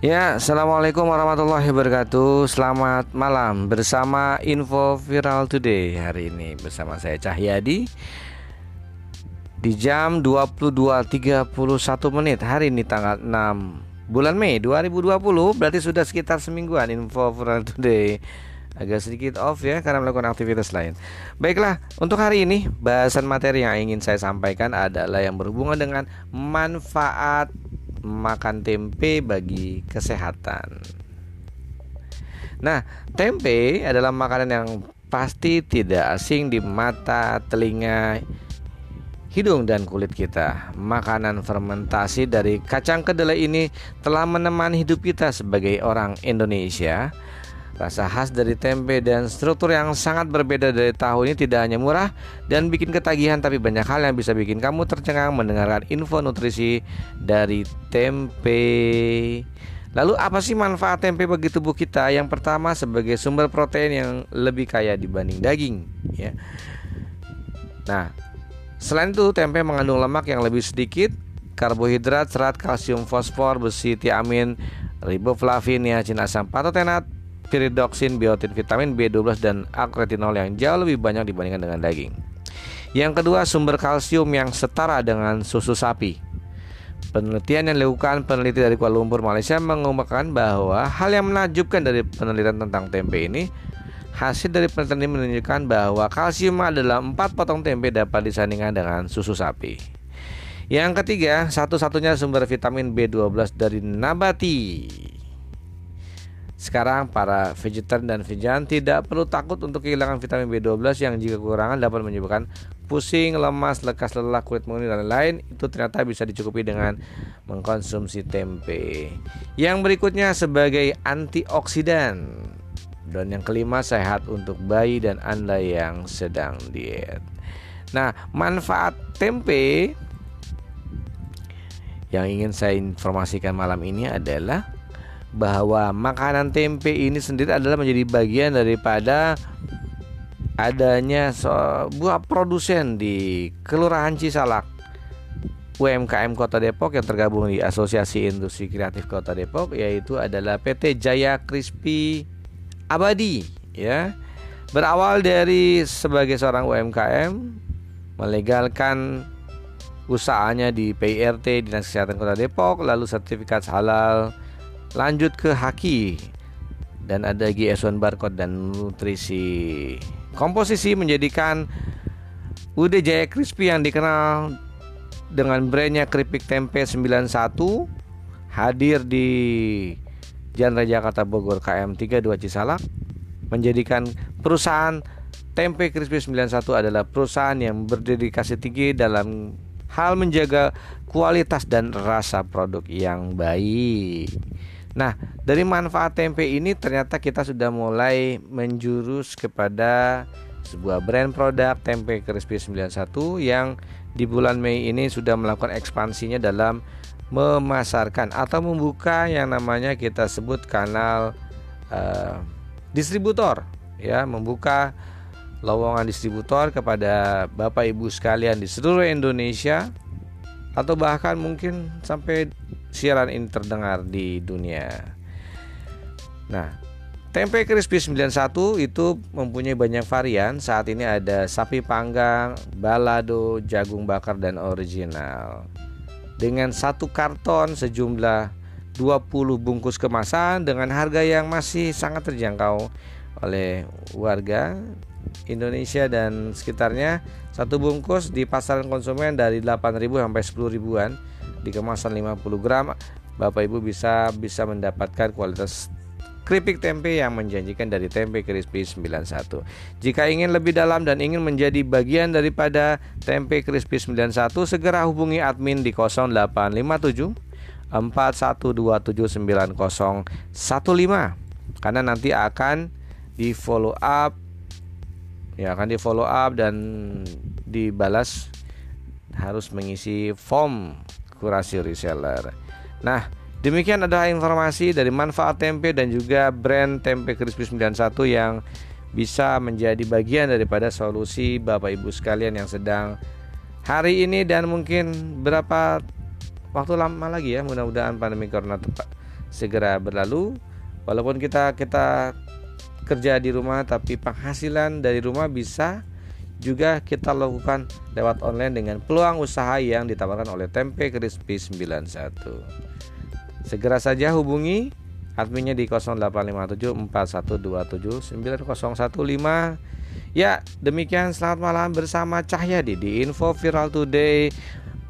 Ya, Assalamualaikum warahmatullahi wabarakatuh. Selamat malam bersama Info Viral Today Hari ini bersama saya Cahyadi. Di jam 22.31 menit Hari ini tanggal 6 bulan Mei 2020 Berarti sudah sekitar semingguan Info Viral Today. Agak sedikit off ya karena melakukan aktivitas lain. Baiklah, untuk hari ini Bahasan materi yang ingin saya sampaikan adalah Yang berhubungan dengan manfaat makan tempe bagi kesehatan. Nah, tempe adalah makanan yang pasti tidak asing di mata, telinga, hidung dan kulit kita. Makanan fermentasi dari kacang kedelai ini telah menemani hidup kita sebagai orang Indonesia Rasa khas dari tempe dan struktur yang sangat berbeda dari tahu ini tidak hanya murah dan bikin ketagihan tapi banyak hal yang bisa bikin kamu tercengang mendengarkan info nutrisi dari tempe. Lalu apa sih manfaat tempe bagi tubuh kita? Yang pertama sebagai sumber protein yang lebih kaya dibanding daging, ya. Nah, selain itu tempe mengandung lemak yang lebih sedikit, karbohidrat, serat, kalsium, fosfor, besi, tiamin, riboflavin, niacin, asam patotenat, piridoksin, biotin, vitamin B12 dan akretinol yang jauh lebih banyak dibandingkan dengan daging. Yang kedua, sumber kalsium yang setara dengan susu sapi. Penelitian yang dilakukan peneliti dari Kuala Lumpur, Malaysia mengumumkan bahwa hal yang menakjubkan dari penelitian tentang tempe ini Hasil dari penelitian ini menunjukkan bahwa kalsium adalah 4 potong tempe dapat disandingkan dengan susu sapi. Yang ketiga, satu-satunya sumber vitamin B12 dari nabati. Sekarang para vegetarian dan vegan tidak perlu takut untuk kehilangan vitamin B12 yang jika kekurangan dapat menyebabkan pusing, lemas, lekas lelah, kulit menguning dan lain-lain itu ternyata bisa dicukupi dengan mengkonsumsi tempe. Yang berikutnya sebagai antioksidan. Dan yang kelima sehat untuk bayi dan Anda yang sedang diet. Nah, manfaat tempe yang ingin saya informasikan malam ini adalah bahwa makanan tempe ini sendiri adalah menjadi bagian daripada adanya sebuah produsen di Kelurahan Cisalak UMKM Kota Depok yang tergabung di Asosiasi Industri Kreatif Kota Depok yaitu adalah PT Jaya Crispy Abadi ya. Berawal dari sebagai seorang UMKM melegalkan usahanya di PIRT Dinas Kesehatan Kota Depok lalu sertifikat halal Lanjut ke haki dan ada GS1 barcode dan nutrisi. Komposisi menjadikan Ude Jaya Crispy yang dikenal dengan brandnya keripik tempe 91 hadir di Jalan Raja Jakarta Bogor KM 32 Cisalak menjadikan perusahaan Tempe Crispy 91 adalah perusahaan yang berdedikasi tinggi dalam hal menjaga kualitas dan rasa produk yang baik. Nah, dari manfaat tempe ini ternyata kita sudah mulai menjurus kepada sebuah brand produk tempe crispy 91 yang di bulan Mei ini sudah melakukan ekspansinya dalam memasarkan atau membuka yang namanya kita sebut kanal uh, distributor. Ya, membuka lowongan distributor kepada Bapak Ibu sekalian di seluruh Indonesia atau bahkan mungkin sampai siaran ini terdengar di dunia. Nah, tempe crispy 91 itu mempunyai banyak varian. Saat ini ada sapi panggang, balado, jagung bakar dan original. Dengan satu karton sejumlah 20 bungkus kemasan dengan harga yang masih sangat terjangkau oleh warga Indonesia dan sekitarnya satu bungkus di pasaran konsumen dari 8.000 sampai 10 ribuan di kemasan 50 gram Bapak Ibu bisa bisa mendapatkan kualitas keripik tempe yang menjanjikan dari tempe crispy 91 Jika ingin lebih dalam dan ingin menjadi bagian daripada tempe crispy 91 segera hubungi admin di 0857 41279015 karena nanti akan di follow up ya akan di follow up dan dibalas harus mengisi form kurasi reseller. Nah, demikian adalah informasi dari manfaat tempe dan juga brand tempe crispy 91 yang bisa menjadi bagian daripada solusi Bapak Ibu sekalian yang sedang hari ini dan mungkin berapa waktu lama lagi ya mudah-mudahan pandemi corona tepat segera berlalu. Walaupun kita kita kerja di rumah tapi penghasilan dari rumah bisa juga kita lakukan lewat online dengan peluang usaha yang ditawarkan oleh Tempe Crispy 91. Segera saja hubungi adminnya di 085741279015. Ya, demikian selamat malam bersama Cahyadi di Info Viral Today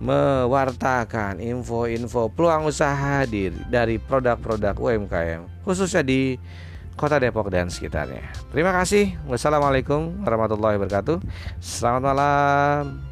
mewartakan info-info peluang usaha di, dari produk-produk UMKM khususnya di Kota Depok dan sekitarnya. Terima kasih. Wassalamualaikum warahmatullahi wabarakatuh. Selamat malam.